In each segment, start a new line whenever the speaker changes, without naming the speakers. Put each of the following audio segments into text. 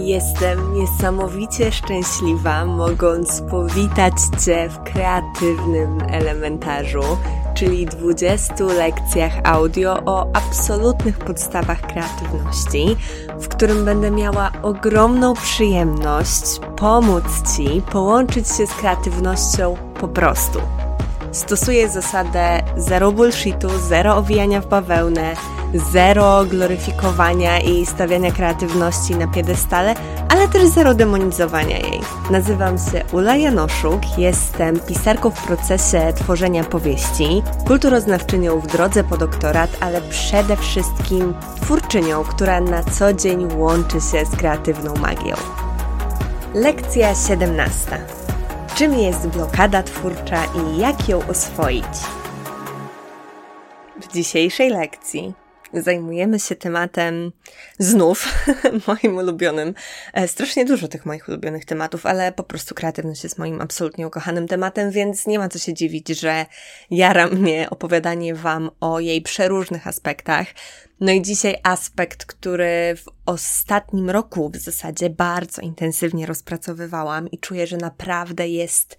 Jestem niesamowicie szczęśliwa, mogąc powitać Cię w kreatywnym elementarzu, czyli 20 lekcjach audio o absolutnych podstawach kreatywności, w którym będę miała ogromną przyjemność pomóc Ci połączyć się z kreatywnością po prostu. Stosuję zasadę zero bullshitu, zero owijania w bawełnę, zero gloryfikowania i stawiania kreatywności na piedestale, ale też zero demonizowania jej. Nazywam się Ula Janoszuk, jestem pisarką w procesie tworzenia powieści, kulturoznawczynią w drodze po doktorat, ale przede wszystkim twórczynią, która na co dzień łączy się z kreatywną magią. Lekcja 17. Czym jest blokada twórcza i jak ją oswoić? W dzisiejszej lekcji zajmujemy się tematem znów, moim ulubionym. E, strasznie dużo tych moich ulubionych tematów, ale po prostu kreatywność jest moim absolutnie ukochanym tematem, więc nie ma co się dziwić, że jara mnie opowiadanie Wam o jej przeróżnych aspektach. No i dzisiaj aspekt, który w ostatnim roku w zasadzie bardzo intensywnie rozpracowywałam i czuję, że naprawdę jest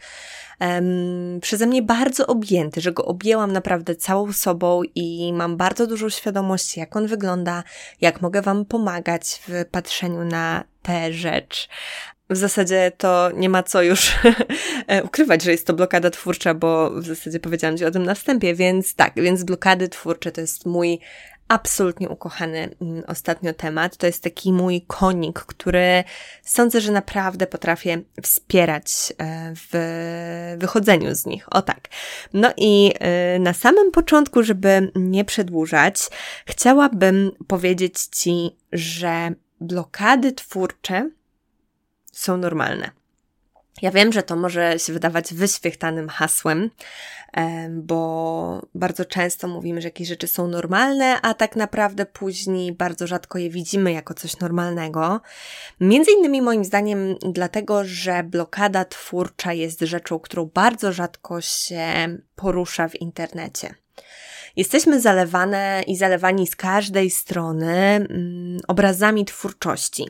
um, przeze mnie bardzo objęty, że go objęłam naprawdę całą sobą i mam bardzo dużą świadomość, jak on wygląda, jak mogę Wam pomagać w patrzeniu na tę rzecz. W zasadzie to nie ma co już ukrywać, że jest to blokada twórcza, bo w zasadzie powiedziałam Ci o tym na wstępie, więc tak, więc blokady twórcze to jest mój absolutnie ukochany mm, ostatnio temat. To jest taki mój konik, który sądzę, że naprawdę potrafię wspierać e, w wychodzeniu z nich. O tak. No i e, na samym początku, żeby nie przedłużać, chciałabym powiedzieć Ci, że blokady twórcze są normalne. Ja wiem, że to może się wydawać wyświechtanym hasłem, bo bardzo często mówimy, że jakieś rzeczy są normalne, a tak naprawdę później bardzo rzadko je widzimy jako coś normalnego. Między innymi moim zdaniem dlatego, że blokada twórcza jest rzeczą, którą bardzo rzadko się porusza w internecie. Jesteśmy zalewane i zalewani z każdej strony mm, obrazami twórczości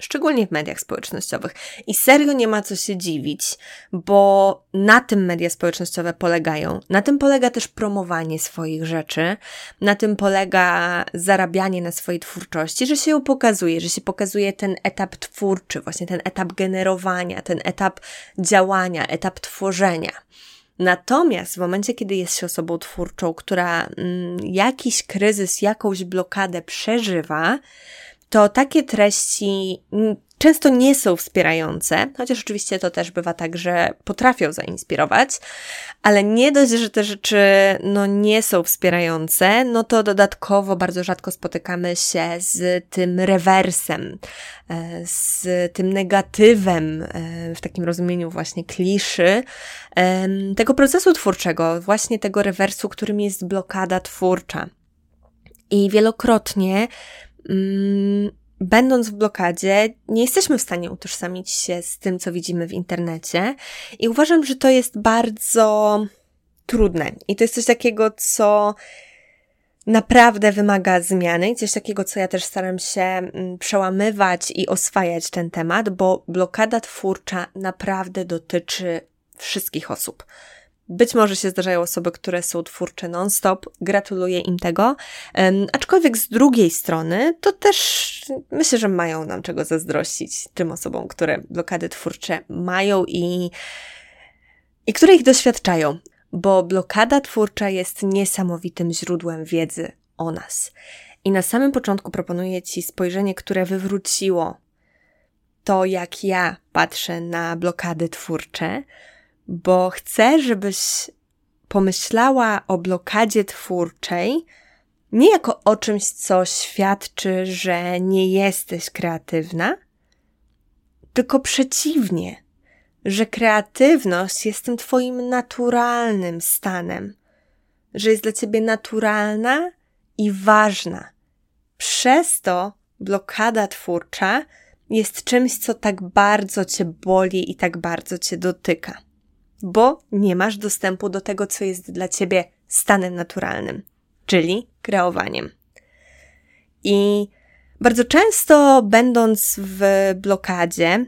szczególnie w mediach społecznościowych. I serio nie ma co się dziwić, bo na tym media społecznościowe polegają. Na tym polega też promowanie swoich rzeczy, na tym polega zarabianie na swojej twórczości, że się ją pokazuje, że się pokazuje ten etap twórczy, właśnie ten etap generowania, ten etap działania, etap tworzenia. Natomiast w momencie, kiedy jest się osobą twórczą, która mm, jakiś kryzys, jakąś blokadę przeżywa, to takie treści często nie są wspierające, chociaż oczywiście to też bywa tak, że potrafią zainspirować, ale nie dość, że te rzeczy no, nie są wspierające, no to dodatkowo bardzo rzadko spotykamy się z tym rewersem, e, z tym negatywem, e, w takim rozumieniu właśnie kliszy, tego procesu twórczego, właśnie tego rewersu, którym jest blokada twórcza. I wielokrotnie będąc w blokadzie, nie jesteśmy w stanie utożsamić się z tym, co widzimy w internecie. I uważam, że to jest bardzo trudne. I to jest coś takiego, co naprawdę wymaga zmiany coś takiego, co ja też staram się mm, przełamywać i oswajać ten temat, bo blokada twórcza naprawdę dotyczy wszystkich osób. Być może się zdarzają osoby, które są twórcze non-stop, gratuluję im tego. Aczkolwiek z drugiej strony, to też myślę, że mają nam czego zazdrościć tym osobom, które blokady twórcze mają i, i które ich doświadczają, bo blokada twórcza jest niesamowitym źródłem wiedzy o nas. I na samym początku proponuję Ci spojrzenie, które wywróciło to, jak ja patrzę na blokady twórcze bo chcę, żebyś pomyślała o blokadzie twórczej nie jako o czymś, co świadczy, że nie jesteś kreatywna, tylko przeciwnie, że kreatywność jest tym Twoim naturalnym stanem, że jest dla Ciebie naturalna i ważna. Przez to blokada twórcza jest czymś, co tak bardzo Cię boli i tak bardzo Cię dotyka bo nie masz dostępu do tego, co jest dla ciebie stanem naturalnym, czyli kreowaniem. I Bardzo często, będąc w blokadzie,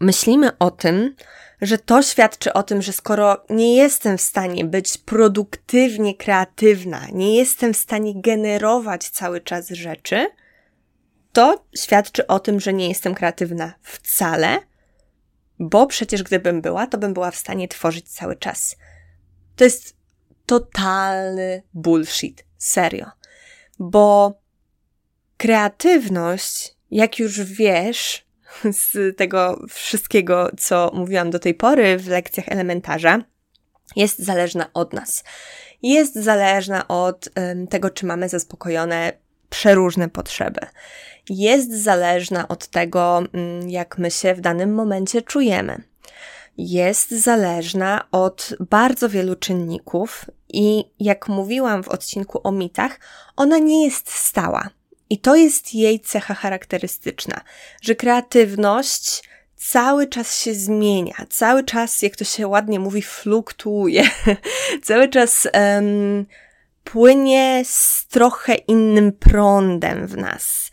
myślimy o tym, że to świadczy o tym, że skoro nie jestem w stanie być produktywnie kreatywna, nie jestem w stanie generować cały czas rzeczy, to świadczy o tym, że nie jestem kreatywna wcale, bo przecież gdybym była, to bym była w stanie tworzyć cały czas. To jest totalny bullshit. Serio. Bo kreatywność, jak już wiesz, z tego wszystkiego, co mówiłam do tej pory w lekcjach elementarza, jest zależna od nas. Jest zależna od tego, czy mamy zaspokojone przeróżne potrzeby. Jest zależna od tego, um, jak my się w danym momencie czujemy. Jest zależna od bardzo wielu czynników, i jak mówiłam w odcinku o mitach, ona nie jest stała. I to jest jej cecha charakterystyczna, że kreatywność cały czas się zmienia, cały czas, jak to się ładnie mówi, fluktuuje, cały czas um, płynie z trochę innym prądem w nas.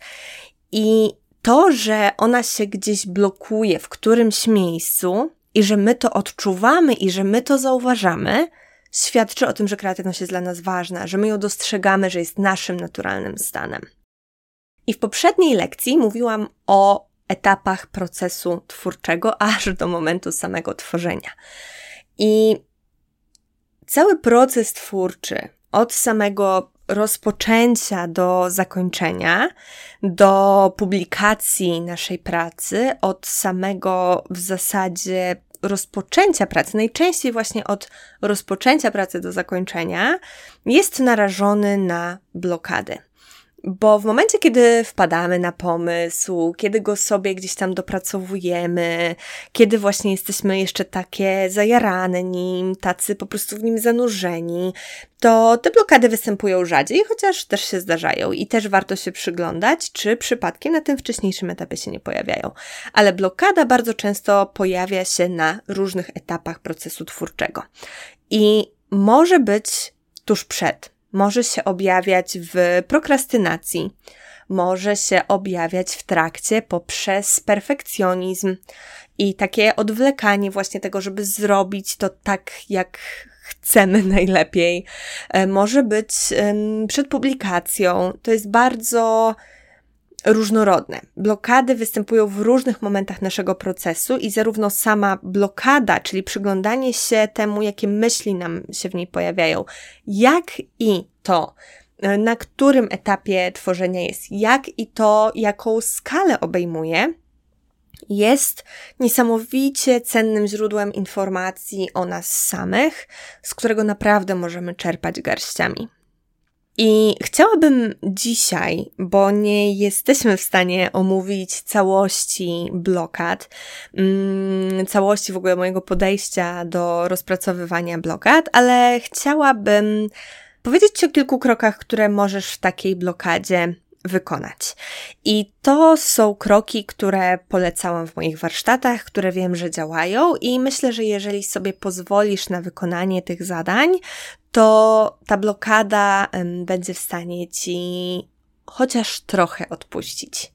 I to, że ona się gdzieś blokuje w którymś miejscu i że my to odczuwamy i że my to zauważamy, świadczy o tym, że kreatywność jest dla nas ważna, że my ją dostrzegamy, że jest naszym naturalnym stanem. I w poprzedniej lekcji mówiłam o etapach procesu twórczego, aż do momentu samego tworzenia. I cały proces twórczy, od samego rozpoczęcia do zakończenia, do publikacji naszej pracy, od samego w zasadzie rozpoczęcia pracy, najczęściej właśnie od rozpoczęcia pracy do zakończenia, jest narażony na blokady. Bo w momencie, kiedy wpadamy na pomysł, kiedy go sobie gdzieś tam dopracowujemy, kiedy właśnie jesteśmy jeszcze takie zajarane nim, tacy po prostu w nim zanurzeni, to te blokady występują rzadziej, chociaż też się zdarzają i też warto się przyglądać, czy przypadkiem na tym wcześniejszym etapie się nie pojawiają. Ale blokada bardzo często pojawia się na różnych etapach procesu twórczego i może być tuż przed może się objawiać w prokrastynacji, może się objawiać w trakcie poprzez perfekcjonizm i takie odwlekanie właśnie tego, żeby zrobić to tak, jak chcemy najlepiej. E, może być przed publikacją. To jest bardzo różnorodne. Blokady występują w różnych momentach naszego procesu i zarówno sama blokada, czyli przyglądanie się temu, jakie myśli nam się w niej pojawiają, jak i to, na którym etapie tworzenia jest, jak i to, jaką skalę obejmuje, jest niesamowicie cennym źródłem informacji o nas samych, z którego naprawdę możemy czerpać garściami. I chciałabym dzisiaj, bo nie jesteśmy w stanie omówić całości blokad, mm, całości w ogóle mojego podejścia do rozpracowywania blokad, ale chciałabym powiedzieć Ci o kilku krokach, które możesz w takiej blokadzie wykonać. I to są kroki, które polecałam w moich warsztatach, które wiem, że działają, i myślę, że jeżeli sobie pozwolisz na wykonanie tych zadań, to ta blokada będzie w stanie ci chociaż trochę odpuścić.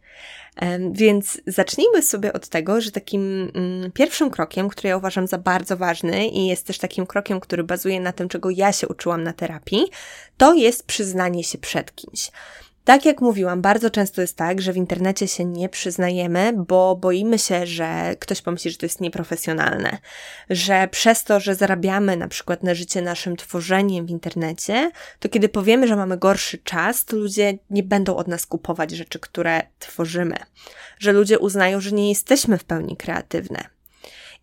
Więc zacznijmy sobie od tego, że takim mm, pierwszym krokiem, który ja uważam za bardzo ważny i jest też takim krokiem, który bazuje na tym, czego ja się uczyłam na terapii, to jest przyznanie się przed kimś. Tak jak mówiłam, bardzo często jest tak, że w internecie się nie przyznajemy, bo boimy się, że ktoś pomyśli, że to jest nieprofesjonalne, że przez to, że zarabiamy na przykład na życie naszym tworzeniem w internecie, to kiedy powiemy, że mamy gorszy czas, to ludzie nie będą od nas kupować rzeczy, które tworzymy, że ludzie uznają, że nie jesteśmy w pełni kreatywne.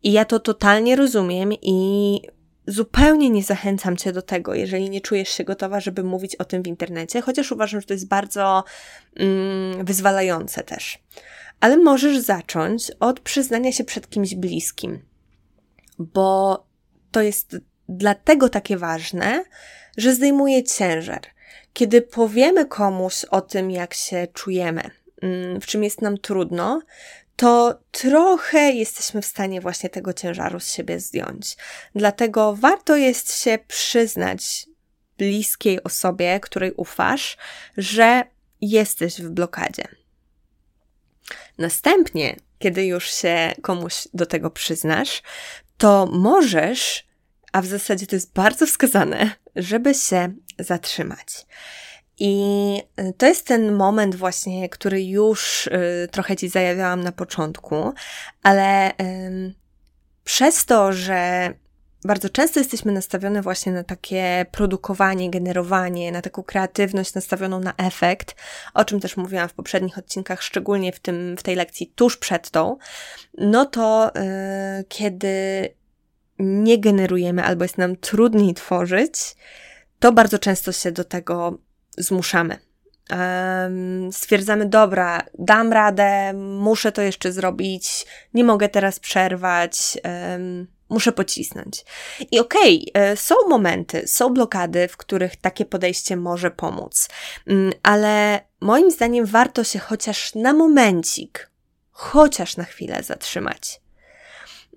I ja to totalnie rozumiem i zupełnie nie zachęcam Cię do tego, jeżeli nie czujesz się gotowa, żeby mówić o tym w internecie, chociaż uważam, że to jest bardzo mm, wyzwalające też. Ale możesz zacząć od przyznania się przed kimś bliskim, bo to jest dlatego takie ważne, że zdejmuje ciężar. Kiedy powiemy komuś o tym, jak się czujemy, mm, w czym jest nam trudno, to trochę jesteśmy w stanie właśnie tego ciężaru z siebie zdjąć. Dlatego warto jest się przyznać bliskiej osobie, której ufasz, że jesteś w blokadzie. Następnie, kiedy już się komuś do tego przyznasz, to możesz, a w zasadzie to jest bardzo wskazane, żeby się zatrzymać. I y, to jest ten moment właśnie, który już y, trochę Ci zajawiałam na początku, ale przez to, że bardzo często jesteśmy nastawione właśnie na takie produkowanie, generowanie, na taką kreatywność nastawioną na efekt, o czym też mówiłam w poprzednich odcinkach, szczególnie w, tym, w tej lekcji tuż przed tą, no to yy, kiedy nie generujemy albo jest nam trudniej tworzyć, to bardzo często się do tego zmuszamy. Stwierdzamy, dobra, dam radę, muszę to jeszcze zrobić, nie mogę teraz przerwać. Muszę pocisnąć. I okej, okay, e, są momenty, są blokady, w których takie podejście może pomóc, mm, ale moim zdaniem warto się chociaż na momencik, chociaż na chwilę zatrzymać.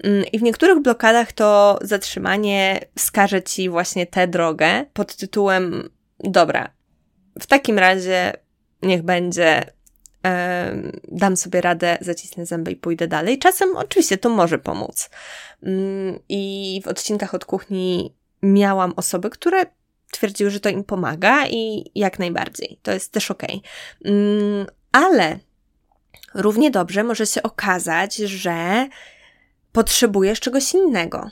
Mm, I w niektórych blokadach to zatrzymanie wskaże ci właśnie tę drogę pod tytułem: Dobra, w takim razie niech będzie dam sobie radę, zacisnę zęby i pójdę dalej. Czasem oczywiście to może pomóc. Mm, I w odcinkach od kuchni miałam osoby, które twierdziły, że to im pomaga i jak najbardziej. To jest też ok. Mm, ale równie dobrze może się okazać, że potrzebujesz czegoś innego.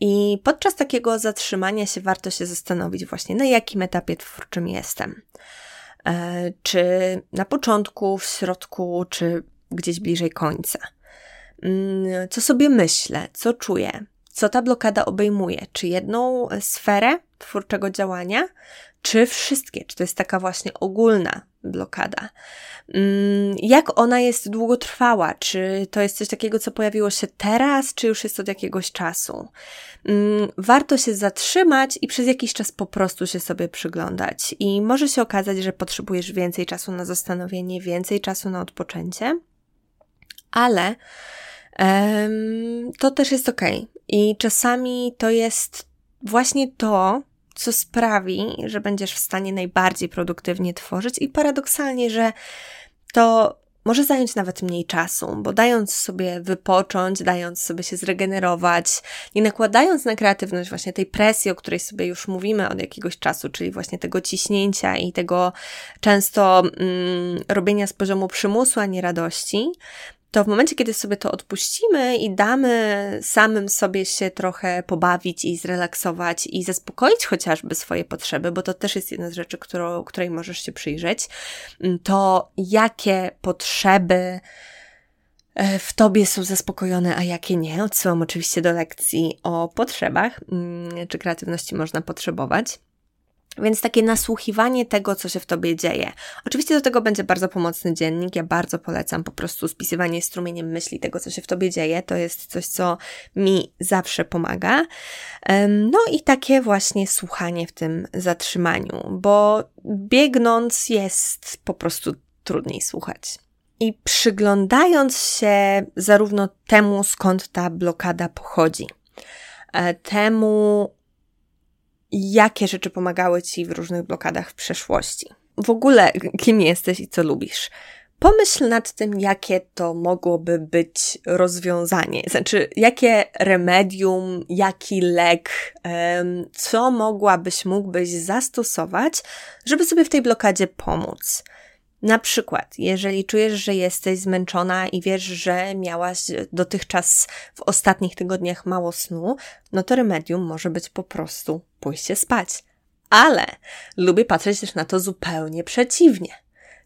I podczas takiego zatrzymania się warto się zastanowić właśnie, na jakim etapie twórczym jestem. E, czy na początku, w środku, czy gdzieś bliżej końca. Mm, co sobie myślę, co czuję, co ta blokada obejmuje? Czy jedną sferę twórczego działania, czy wszystkie? Czy to jest taka właśnie ogólna blokada? Mm, jak ona jest długotrwała? Czy to jest coś takiego, co pojawiło się teraz, czy już jest od jakiegoś czasu? Mm, warto się zatrzymać i przez jakiś czas po prostu się sobie przyglądać. I może się okazać, że potrzebujesz więcej czasu na zastanowienie, więcej czasu na odpoczęcie, ale um, to też jest ok. I czasami to jest właśnie to, co sprawi, że będziesz w stanie najbardziej produktywnie tworzyć, i paradoksalnie, że to może zająć nawet mniej czasu, bo dając sobie wypocząć, dając sobie się zregenerować, nie nakładając na kreatywność właśnie tej presji, o której sobie już mówimy od jakiegoś czasu, czyli właśnie tego ciśnięcia i tego często mm, robienia z poziomu przymusu, a nie radości, to w momencie, kiedy sobie to odpuścimy i damy samym sobie się trochę pobawić i zrelaksować i zaspokoić chociażby swoje potrzeby, bo to też jest jedna z rzeczy, którą, której możesz się przyjrzeć, mm, to jakie potrzeby e, w tobie są zaspokojone, a jakie nie. Odsyłam oczywiście do lekcji o potrzebach, mm, czy kreatywności można potrzebować. Więc takie nasłuchiwanie tego, co się w tobie dzieje. Oczywiście do tego będzie bardzo pomocny dziennik. Ja bardzo polecam po prostu spisywanie strumieniem myśli tego, co się w tobie dzieje. To jest coś, co mi zawsze pomaga. No i takie właśnie słuchanie w tym zatrzymaniu, bo biegnąc jest po prostu trudniej słuchać. I przyglądając się zarówno temu, skąd ta blokada pochodzi, e, temu, jakie rzeczy pomagały ci w różnych blokadach w przeszłości. W ogóle, kim jesteś i co lubisz. Pomyśl nad tym, jakie to mogłoby być rozwiązanie. Znaczy, jakie remedium, jaki lek, co mogłabyś, mógłbyś zastosować, żeby sobie w tej blokadzie pomóc. Na przykład, jeżeli czujesz, że jesteś zmęczona i wiesz, że miałaś dotychczas w ostatnich tygodniach mało snu, no to remedium może być po prostu pójście spać. Ale lubię patrzeć też na to zupełnie przeciwnie.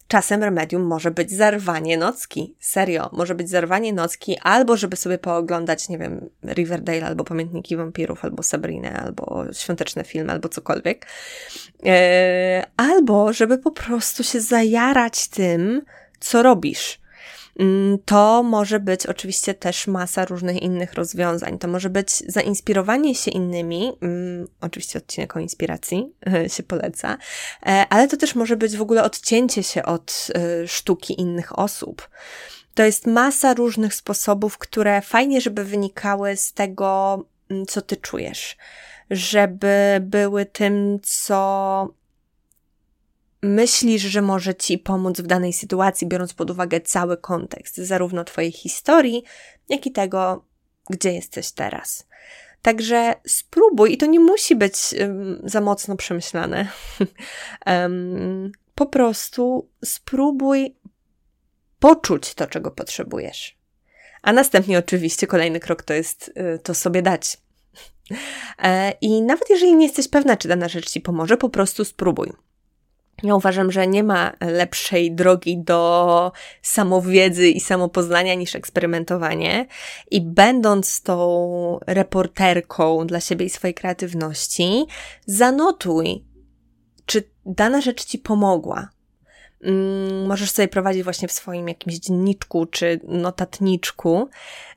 Czasem remedium może być zarwanie nocki. Serio, może być zarwanie nocki, albo żeby sobie pooglądać, nie wiem, Riverdale, albo Pamiętniki Wampirów, albo Sabrinę, albo świąteczne filmy, albo cokolwiek. Eee, albo żeby po prostu się zajarać tym, co robisz. Mm, to może być oczywiście też masa różnych innych rozwiązań. To może być zainspirowanie się innymi, mm, oczywiście odcinek o inspiracji się poleca, e, ale to też może być w ogóle odcięcie się od e, sztuki innych osób. To jest masa różnych sposobów, które fajnie, żeby wynikały z tego, mm, co ty czujesz, żeby były tym, co myślisz, że może ci pomóc w danej sytuacji, biorąc pod uwagę cały kontekst, zarówno Twojej historii, jak i tego, gdzie jesteś teraz. Także spróbuj, i to nie musi być um, za mocno przemyślane. um, po prostu spróbuj poczuć to, czego potrzebujesz. A następnie, oczywiście, kolejny krok to jest y, to sobie dać. E, I nawet jeżeli nie jesteś pewna, czy dana rzecz ci pomoże, po prostu spróbuj. Ja uważam, że nie ma lepszej drogi do samowiedzy i samopoznania niż eksperymentowanie. I będąc tą reporterką dla siebie i swojej kreatywności, zanotuj, czy dana rzecz ci pomogła. Mm, możesz sobie prowadzić właśnie w swoim jakimś dzienniczku czy notatniczku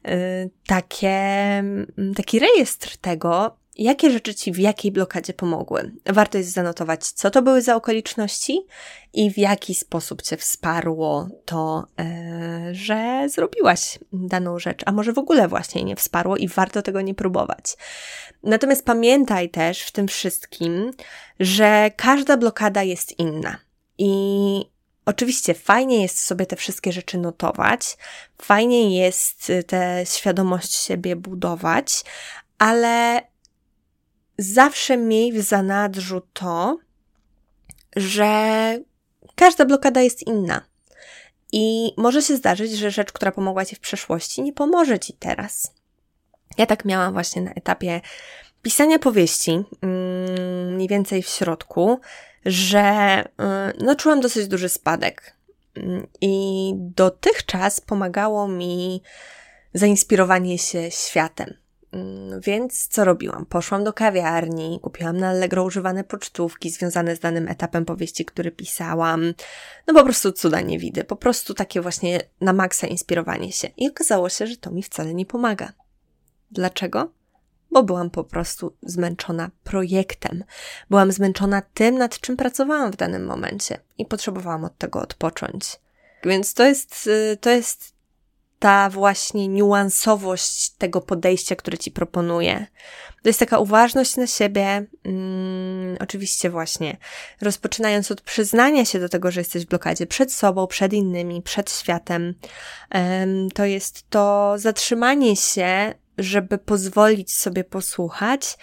y, takie, mm, taki rejestr tego, jakie rzeczy Ci w jakiej blokadzie pomogły. Warto jest zanotować, co to były za okoliczności i w jaki sposób Cię wsparło to, e, że zrobiłaś daną rzecz, a może w ogóle właśnie nie wsparło i warto tego nie próbować. Natomiast pamiętaj też w tym wszystkim, że każda blokada jest inna. I Oczywiście fajnie jest sobie te wszystkie rzeczy notować, fajnie jest tę świadomość siebie budować, ale zawsze miej w zanadrzu to, że każda blokada jest inna. I może się zdarzyć, że rzecz, która pomogła ci w przeszłości, nie pomoże ci teraz. Ja tak miałam właśnie na etapie pisania powieści, mm, mniej więcej w środku, że y, no, czułam dosyć duży spadek. Mm, I dotychczas pomagało mi zainspirowanie się światem. Mm, więc co robiłam? Poszłam do kawiarni, kupiłam na Allegro używane pocztówki związane z danym etapem powieści, który pisałam. No po prostu cuda nie widzę. Po prostu takie właśnie na maksa inspirowanie się. I okazało się, że to mi wcale nie pomaga. Dlaczego? Bo byłam po prostu zmęczona projektem. Byłam zmęczona tym, nad czym pracowałam w danym momencie i potrzebowałam od tego odpocząć. Więc to jest, y, to jest ta właśnie niuansowość tego podejścia, które ci proponuję. To jest taka uważność na siebie, mm, oczywiście właśnie rozpoczynając od przyznania się do tego, że jesteś w blokadzie przed sobą, przed innymi, przed światem. to jest to zatrzymanie się, żeby pozwolić sobie posłuchać,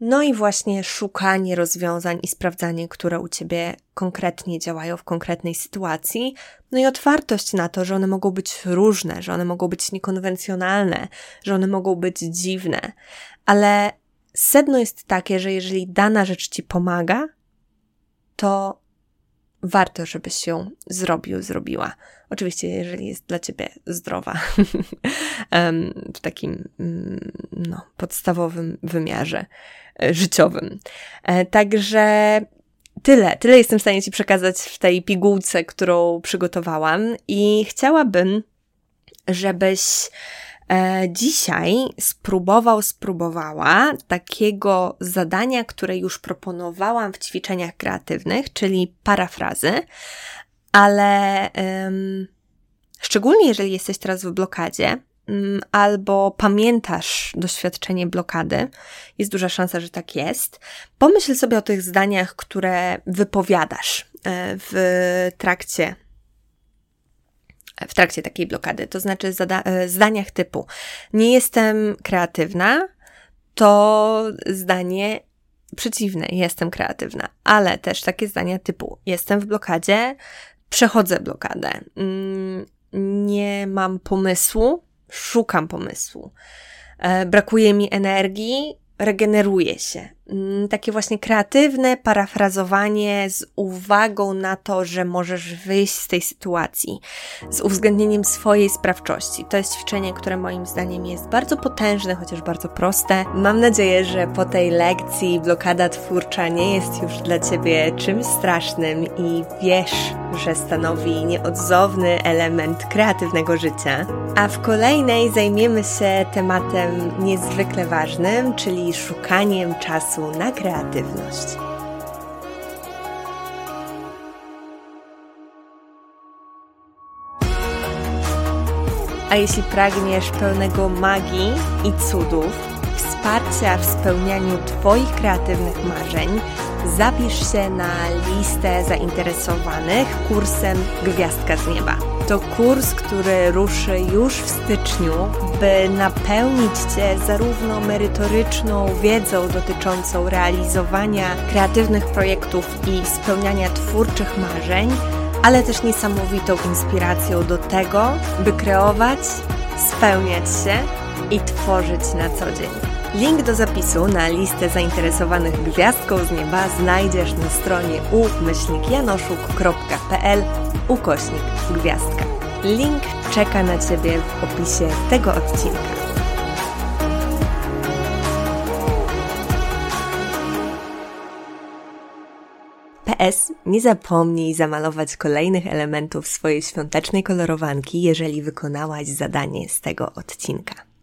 no i właśnie szukanie rozwiązań i sprawdzanie, które u ciebie konkretnie działają w konkretnej sytuacji, no i otwartość na to, że one mogą być różne, że one mogą być niekonwencjonalne, że one mogą być dziwne, ale sedno jest takie, że jeżeli dana rzecz ci pomaga, to warto, żebyś ją zrobił, zrobiła. Oczywiście, jeżeli jest dla ciebie zdrowa, w takim mm, no, podstawowym wymiarze życiowym. E, także tyle, tyle jestem w stanie Ci przekazać w tej pigułce, którą przygotowałam, i chciałabym, żebyś e, dzisiaj spróbował, spróbowała takiego zadania, które już proponowałam w ćwiczeniach kreatywnych, czyli parafrazy, ale szczególnie jeżeli jesteś teraz w blokadzie, albo pamiętasz doświadczenie blokady, jest duża szansa, że tak jest. Pomyśl sobie o tych zdaniach, które wypowiadasz e, w trakcie w trakcie takiej blokady. To znaczy zada- e, zdaniach typu nie jestem kreatywna, to zdanie przeciwne, jestem kreatywna, ale też takie zdania typu jestem w blokadzie, przechodzę blokadę, mm, nie mam pomysłu, szukam pomysłu, e, brakuje mi energii, regeneruje się. Mm, takie właśnie kreatywne parafrazowanie z uwagą na to, że możesz wyjść z tej sytuacji, z uwzględnieniem swojej sprawczości. To jest ćwiczenie, które moim zdaniem jest bardzo potężne, chociaż bardzo proste. Mam nadzieję, że po tej lekcji blokada twórcza nie jest już dla Ciebie czymś strasznym i wiesz, że stanowi nieodzowny element kreatywnego życia. A w kolejnej zajmiemy się tematem niezwykle ważnym, czyli szukaniem czasu na kreatywność. A jeśli pragniesz pełnego magii i cudów, wsparcia w spełnianiu Twoich kreatywnych marzeń, zapisz się na listę zainteresowanych kursem Gwiazdka z Nieba. To kurs, który ruszy już w styczniu, by napełnić Cię zarówno merytoryczną wiedzą dotyczącą realizowania kreatywnych projektów i spełniania twórczych marzeń, ale też niesamowitą inspiracją do tego, by kreować, spełniać się i tworzyć na co dzień. Link do zapisu na listę zainteresowanych gwiazdką z nieba znajdziesz na stronie umyślnikjanoszuk.pl ukośnik gwiazdka. Link czeka na Ciebie w opisie tego odcinka. PS, nie zapomnij zamalować kolejnych elementów swojej świątecznej kolorowanki, jeżeli wykonałaś zadanie z tego odcinka.